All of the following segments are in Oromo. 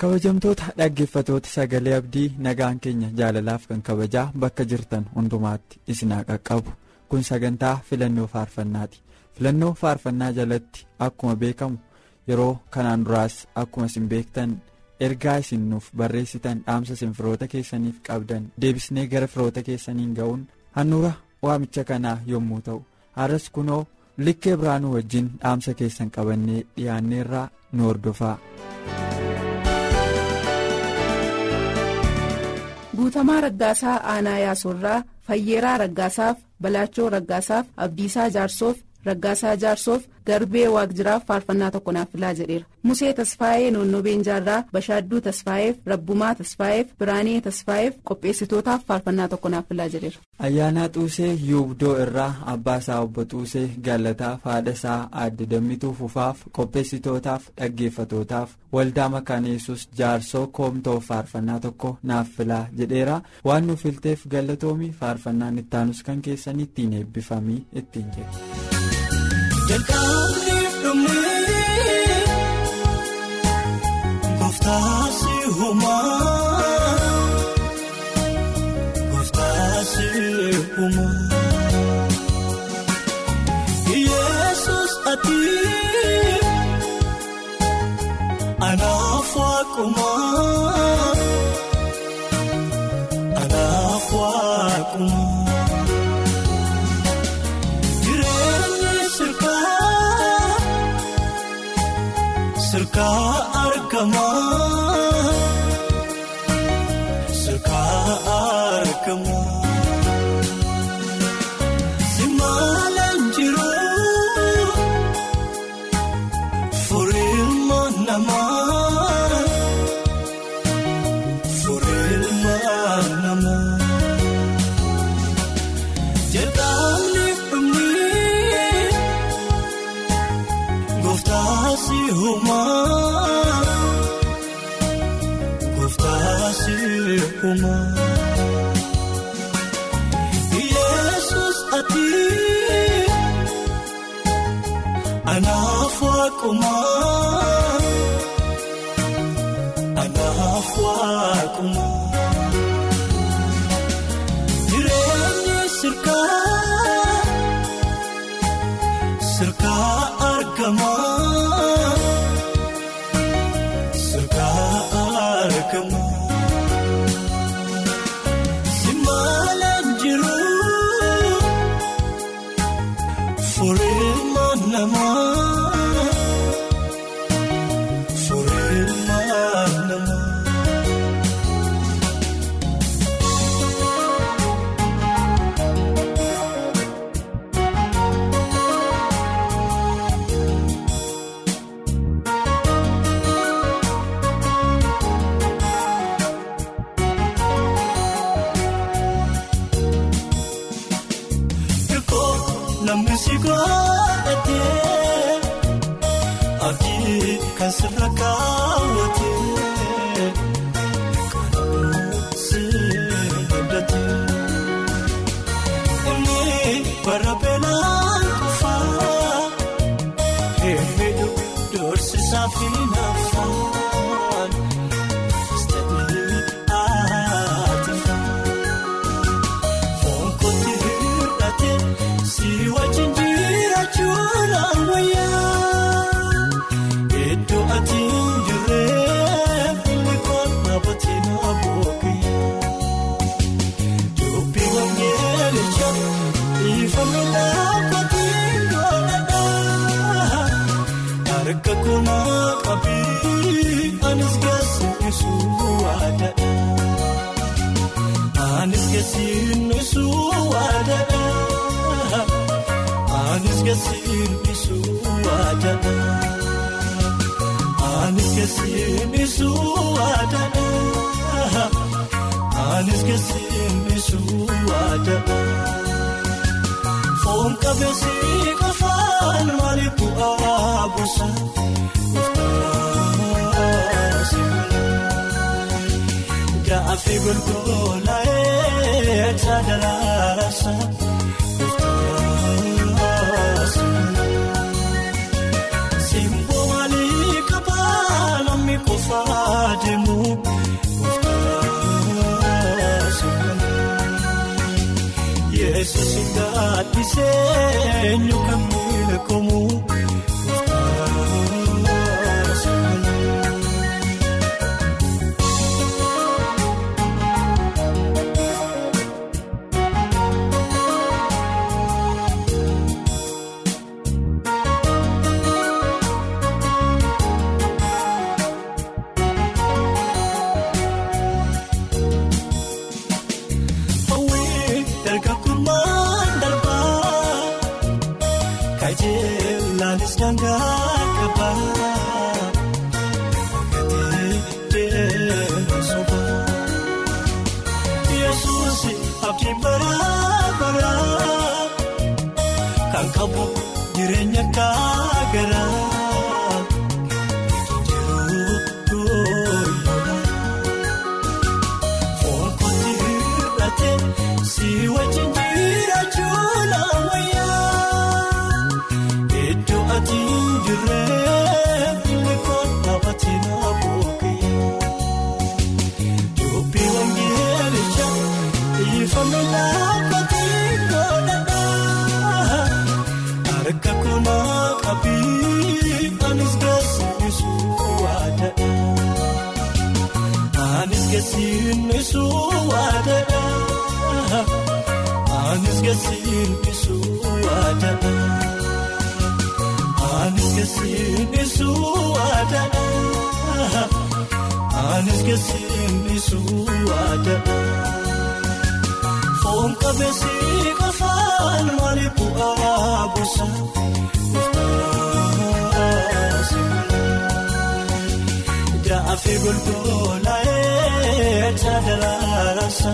Kabajamtoota dhaggeeffatoota sagalee abdii nagaan keenya jaalalaaf kan kabajaa bakka jirtan hundumaatti isinaa qaqqabu kun sagantaa filannoo faarfannaati filannoo faarfannaa jalatti akkuma beekamu yeroo kanaan duraas akkuma isin beektan ergaa isin nuuf barreessitan dhaamsa isin firoota keessaniif qabdan deebisnee gara firoota keessaniin ga'uun handhuura waamicha kanaa yommuu ta'u har'as kunoo likkee biraanuu wajjin dhaamsa keessan qabannee dhiyaanneerraa nu hordofaa. Guutamaa raggaasaa aanaa yaasorraa fayyeeraa raggaasaaf balaachoo raggaasaaf abdiisaa jaarsoof raggaasaa jaarsoof garbee waaqjiraaf faarfannaa tokko naaf filaa jedheera musee tasfaayee noonnoo beenjaarraa bashaadduu tasfaayeef rabbumaa tasfaayeef biraanee tasfaayeef qopheessitootaaf faarfannaa tokko naaf filaa jedheera. ayyaanaa xuusee yuubdoo irraa abbaa isaa obbo xuusee galataaf haadha isaa aadde dammituu fufaaf qopheessitootaaf dhaggeeffatootaaf waldaa makaana yesus jaarsoo koomtoo faarfannaa tokko naaf filaa jedheera waan nuuf filteef galatoomi faarfannaan ittaanus kan keessan ittiin eebbifamii ittiin jedhe. Jalqabniif dhumee gooftaasi uumaa gooftaasi uumaa argamaa anis keessummeessu waadana anis keessummeessu waadana foon qabeessi qofaan maaliif bu'aa buusa gaaffii golgolaa'ee saadalaasa. Simboo gaadhisee eenyu kan beekamu. Jireenya gaagaraa gaasisu waadadhaa. Anis keessummeessu waadana Anis keessummeessu waadana Anis keessummeessu waadana Anis keessummeessu waadana Foon qabeessi qofaan maaliif bu'aa buusa Gaaffii golgolaa'ee saadalaasa.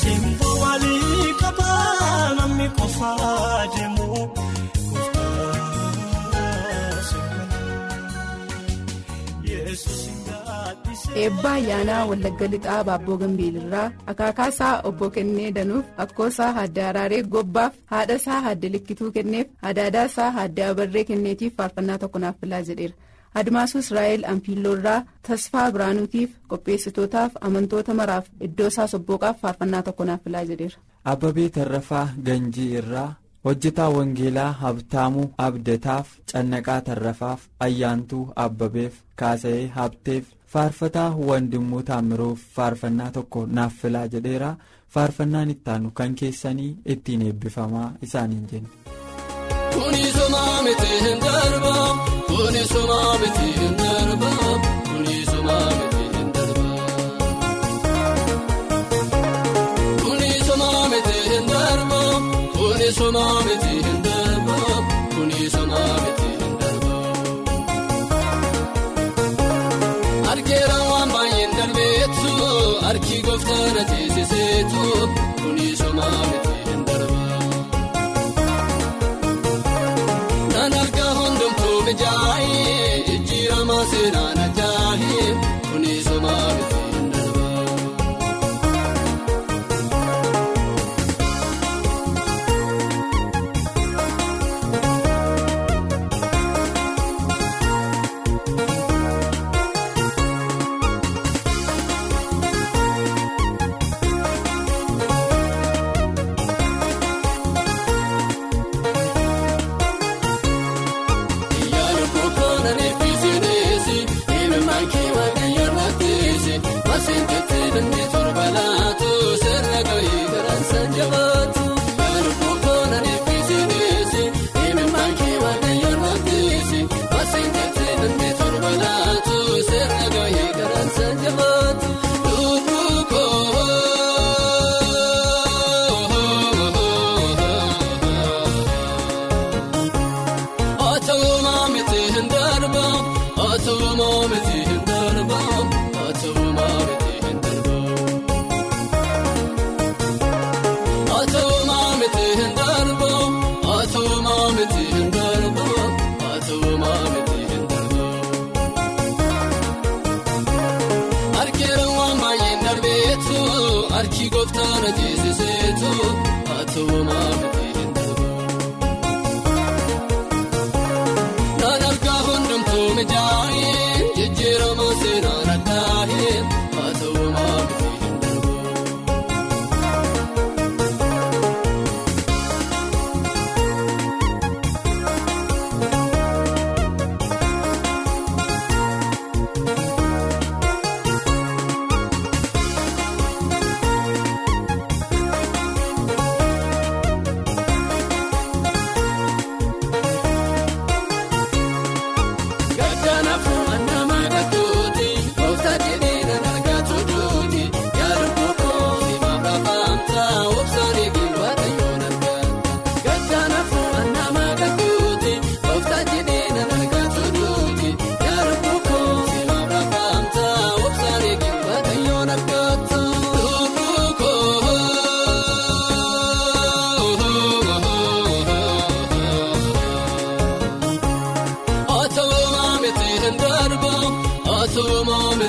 Simboo maalii qabaa namni qofaa deemu. Gaadhisee. eebba ayyaanaa wallagga lixaa baabboo gambiilirraa akaakaasaa obbo kennee danuuf akkoosaa haadda araaree gobbaaf haadhasaa haadda likkituu kenneef adaadaasaa haadda abarree kenneetiif faarfannaa tokko naaf filaa jedheera admaasuu israa'el anfiilloorraa tasfaa biraanuutiif qopheessitootaaf amantoota maraaf iddoo isaa sobbooqaaf faarfannaa tokko naaf filaa jedheera. Abbabee Tarrafaa Ganjii irraa hojjetaa Wangeelaa Habtaamuu Abdataaf Cannaqaa Tarrafaaf Ayyaantuu Abbabeef Kaasa'ee Habteef Faarfataa Wandimmoo Taamiruuf faarfannaa tokko naaf filaa jedheera faarfannaan ittaanu kan keessanii ittiin eebbifamaa isaaniin jenna. Kuni somaa miti hin darba. Kuni somaa miti hin darba. Kuni somaa miti hin darba. Kuni somaa miti hin darba. Kuni somaa miti hin darba. Harki gooftaan ajeesiseetu kuni somaa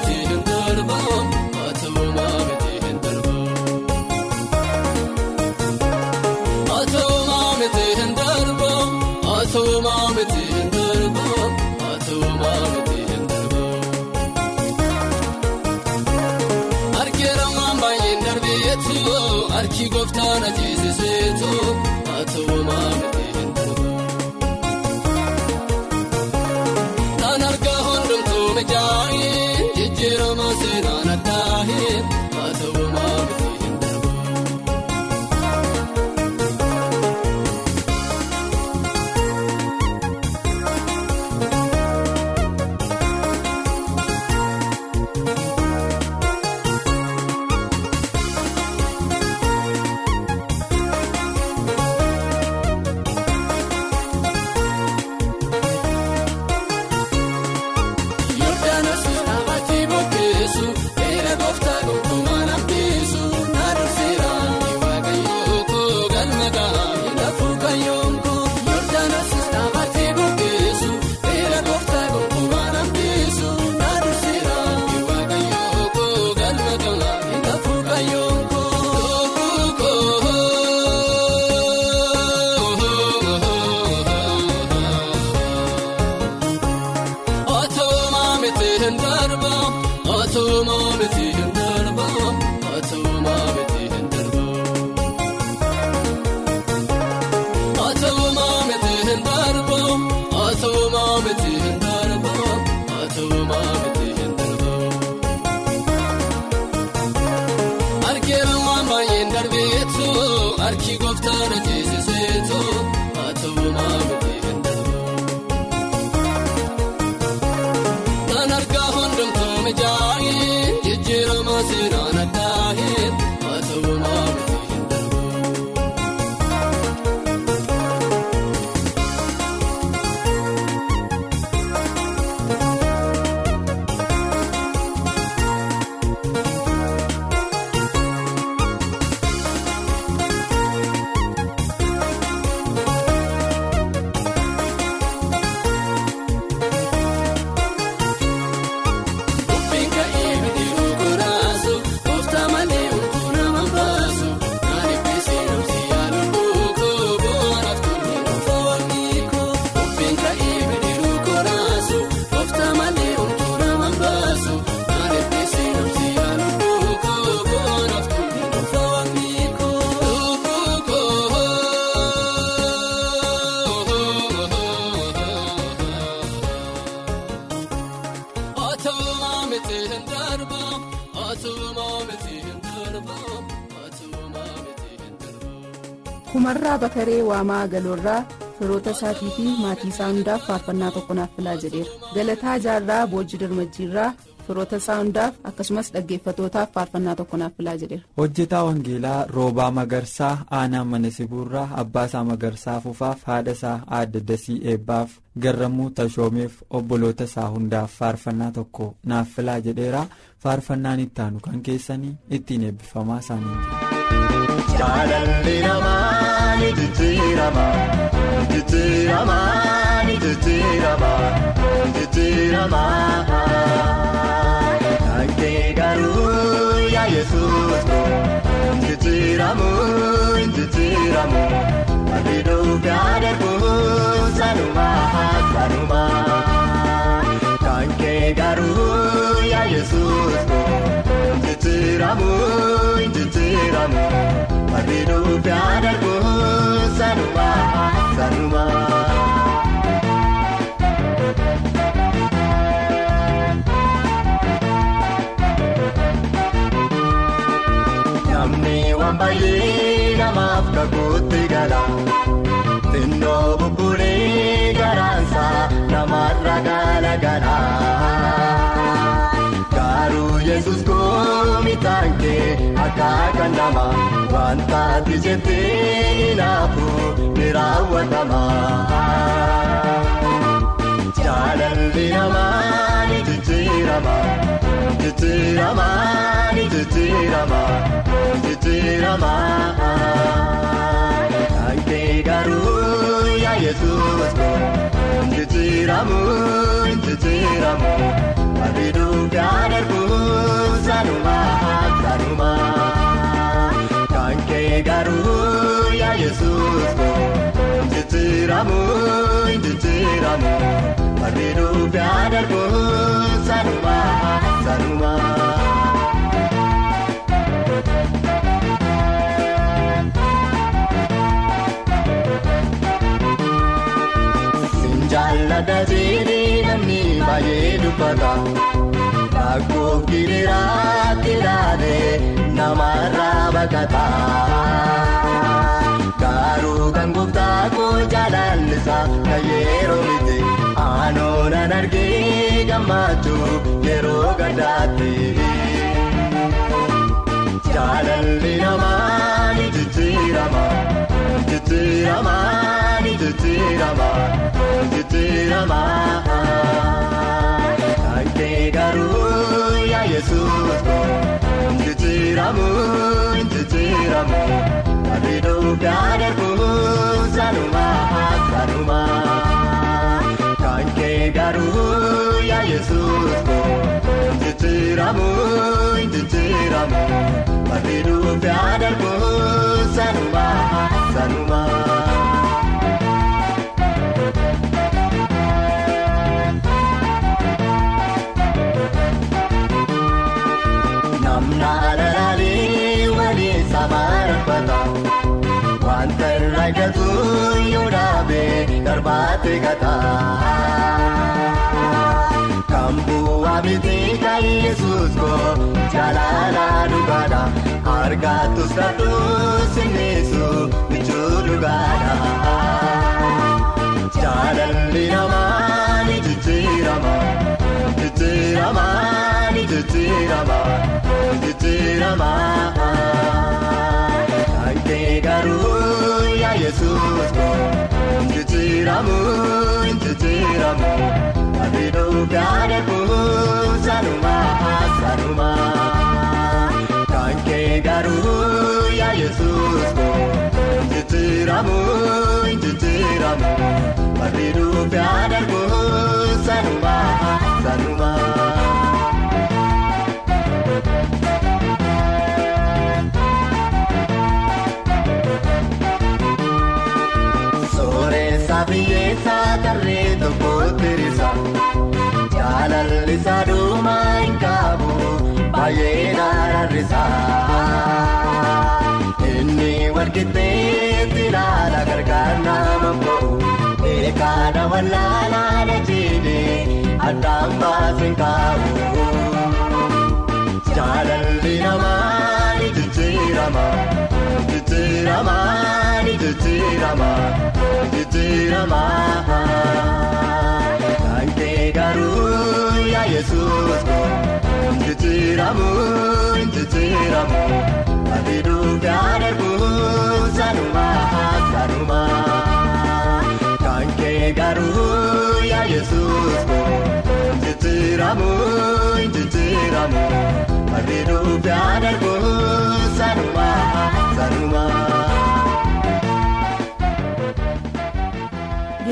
Sayyidina dhumarraa bakaree waamaa galoorraa firoota isaatii fi maatii isaa hundaaf faarfannaa tokko naaf filaa jedheera galataa jaarraa boojii dirmajjiirraa firoota isaa hundaaf akkasumas dhaggeeffatootaaf faarfannaa tokko naaf filaa jedheera. hojjetaa wangeelaa roobaa magarsaa aanaa mana sibuurraa abbaa isaa magarsaa fufaaf haadha isaa aadde dasii eebbaaf garramuu tashoomeef obboloota isaa hundaaf faarfannaa tokko naaf filaa jedheera faarfannaan ittaanu kan keessanii ittiin eebbifamaa isaanii. Jaalalli namaa ni jijjiirama jijjiirama ni jijjiirama jijjiirama Dhaggee garuu yaa Yesuus jijjiiramu jijjiiramu Abiduu gaadheeku sanuma. Sanuma Dhaggee garuu yaa Yesuus jijjiiramu jijjiiramu. Abiduu gaadheeku sanuma sanuma. Namni waan baay'ee namaaf kakuutti gala. Xinnoo bubbulee garaansa namarra galagala. Garuu Yesuus koomi taankee akka kan nama wanta ati jettee hinaafu ni raawwatama. Jaalalli namaa ni jijjiirama jijjiirama ni jijjiirama jijjiirama. Dhaggee garuu yaa Yesuus ko jijjiiramu jijjiiramu. Abiduu gaadheeku sanuma sanuma Kankee garuu yaa Yesuus ko jijjiiramu jijjiiramu Abiduu gaadheeku sanuma sanuma. Jaalladha jedhee namni baay'ee dubbata. Rakkoo gidiraatti ilaalee namarraa baqata. Garuu kan gooftaa koo jaalallisa kan yeroo miti. Aanoonan argee gammachuu yeroo gaddaatti. Jaalalli namaa ni jijjiirama. Jijjiirama ni jijjiirama jijjiirama. Yesuus ko jijjiiramu jijjiiramu. Abiduu gaadheeku sanuma sanuma. Dhaggee garuu yaa Yesuus ko jijjiiramu jijjiiramu. Abiduu gaadheeku sanuma sanuma. Wanta irraa gatu yoo dhaabee darbaate gata. Kan bu'aa miti kan Yesuus ko jaalala dhugaadha. Argatus kadhuus innisu michuu dhugaadha. Jaalalli namaa ni jijjiirama. Jijjiirama ni jijjiirama. Jijjiirama. Dhaggee garuu yaa Yesuus ko jijjiiramu jijjiiramu. Abiduu gaadheeku sanuma sanuma. Dhaggee garuu yaa Yesuus ko jijjiiramu jijjiiramu. Abiduu gaadheeku sanuma sanuma. Biyyeessa tarree tokko tirisa. Jaalalli saduma hin qabu baay'ee naarrisa. Inni walqixxeetti ilaala gargaar nama bo'u. Beekaadha wallaalaadha jedhee addaan baasin kaa'u. Jaalalli namaa ni jijjiirama. Jijjiirama kan kee garuu yaa yesuus jijjiiramu jijjiiramu abiduuf yaadamu sanuma sanuma kan kee garuu yaa yesuus jijjiiramu jijjiiramu abiduuf yaadamu sanuma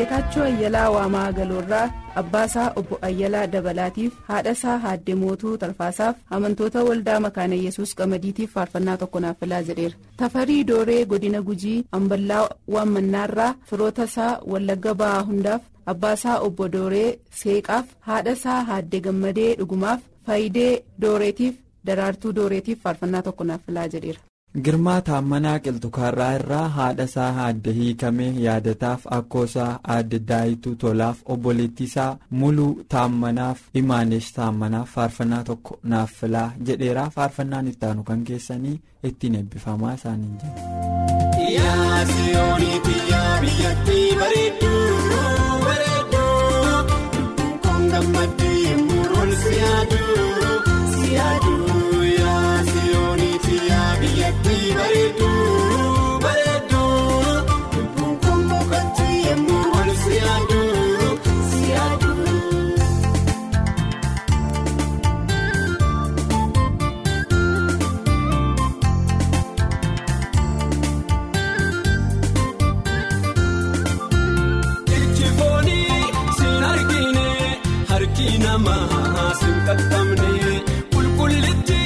geetaachoo ayyalaa waamaa galoorraa abbaasaa obbo ayyalaa dabalaatiif haadhasaa haadde mootuu tarfaasaaf amantoota waldaa makaana yesus qamadiitiif faarfannaa tokko naaf filaa jedheera tafarii dooree godina gujii amballaa waammannaarraa firoota isaa wallagga ba'aa hundaaf abbaasaa obbo dooree seeqaaf haadhasaa haadde gammadee dhugumaaf faayidee dooreetiif daraartuu dooreetiif faarfannaa tokko naaf filaa jedheera. Girmaa taammanaa qilxukaarraa irraa haadha isaa haadde hiikamee yaadataaf akkoosaa aadde daayituu tolaaf obboleettii isaa muluu taammanaaf imaanesh taammanaaf faarfannaa tokko naaf filaa jedheeraa faarfannaan ittaanu kan keessanii ittiin eebbifamaa isaaniin jedhu. Harki namaa siin qaqqabne qulqullitti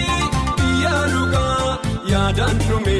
biyya dhugaa yaadaan dhume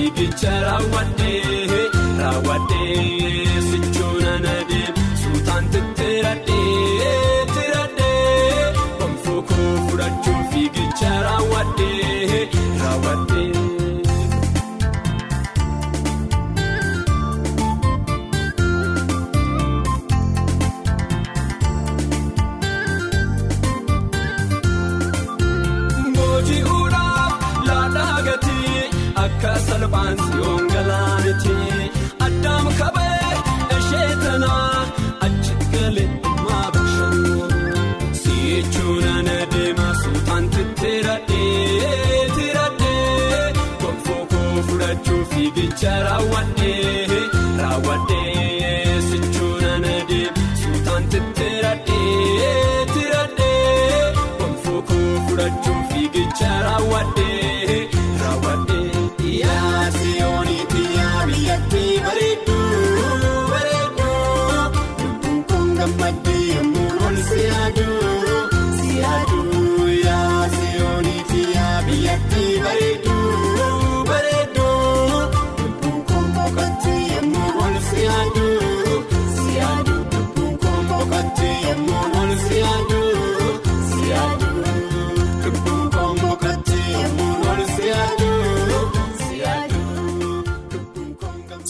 fiigicha raawwadhee raawwadhee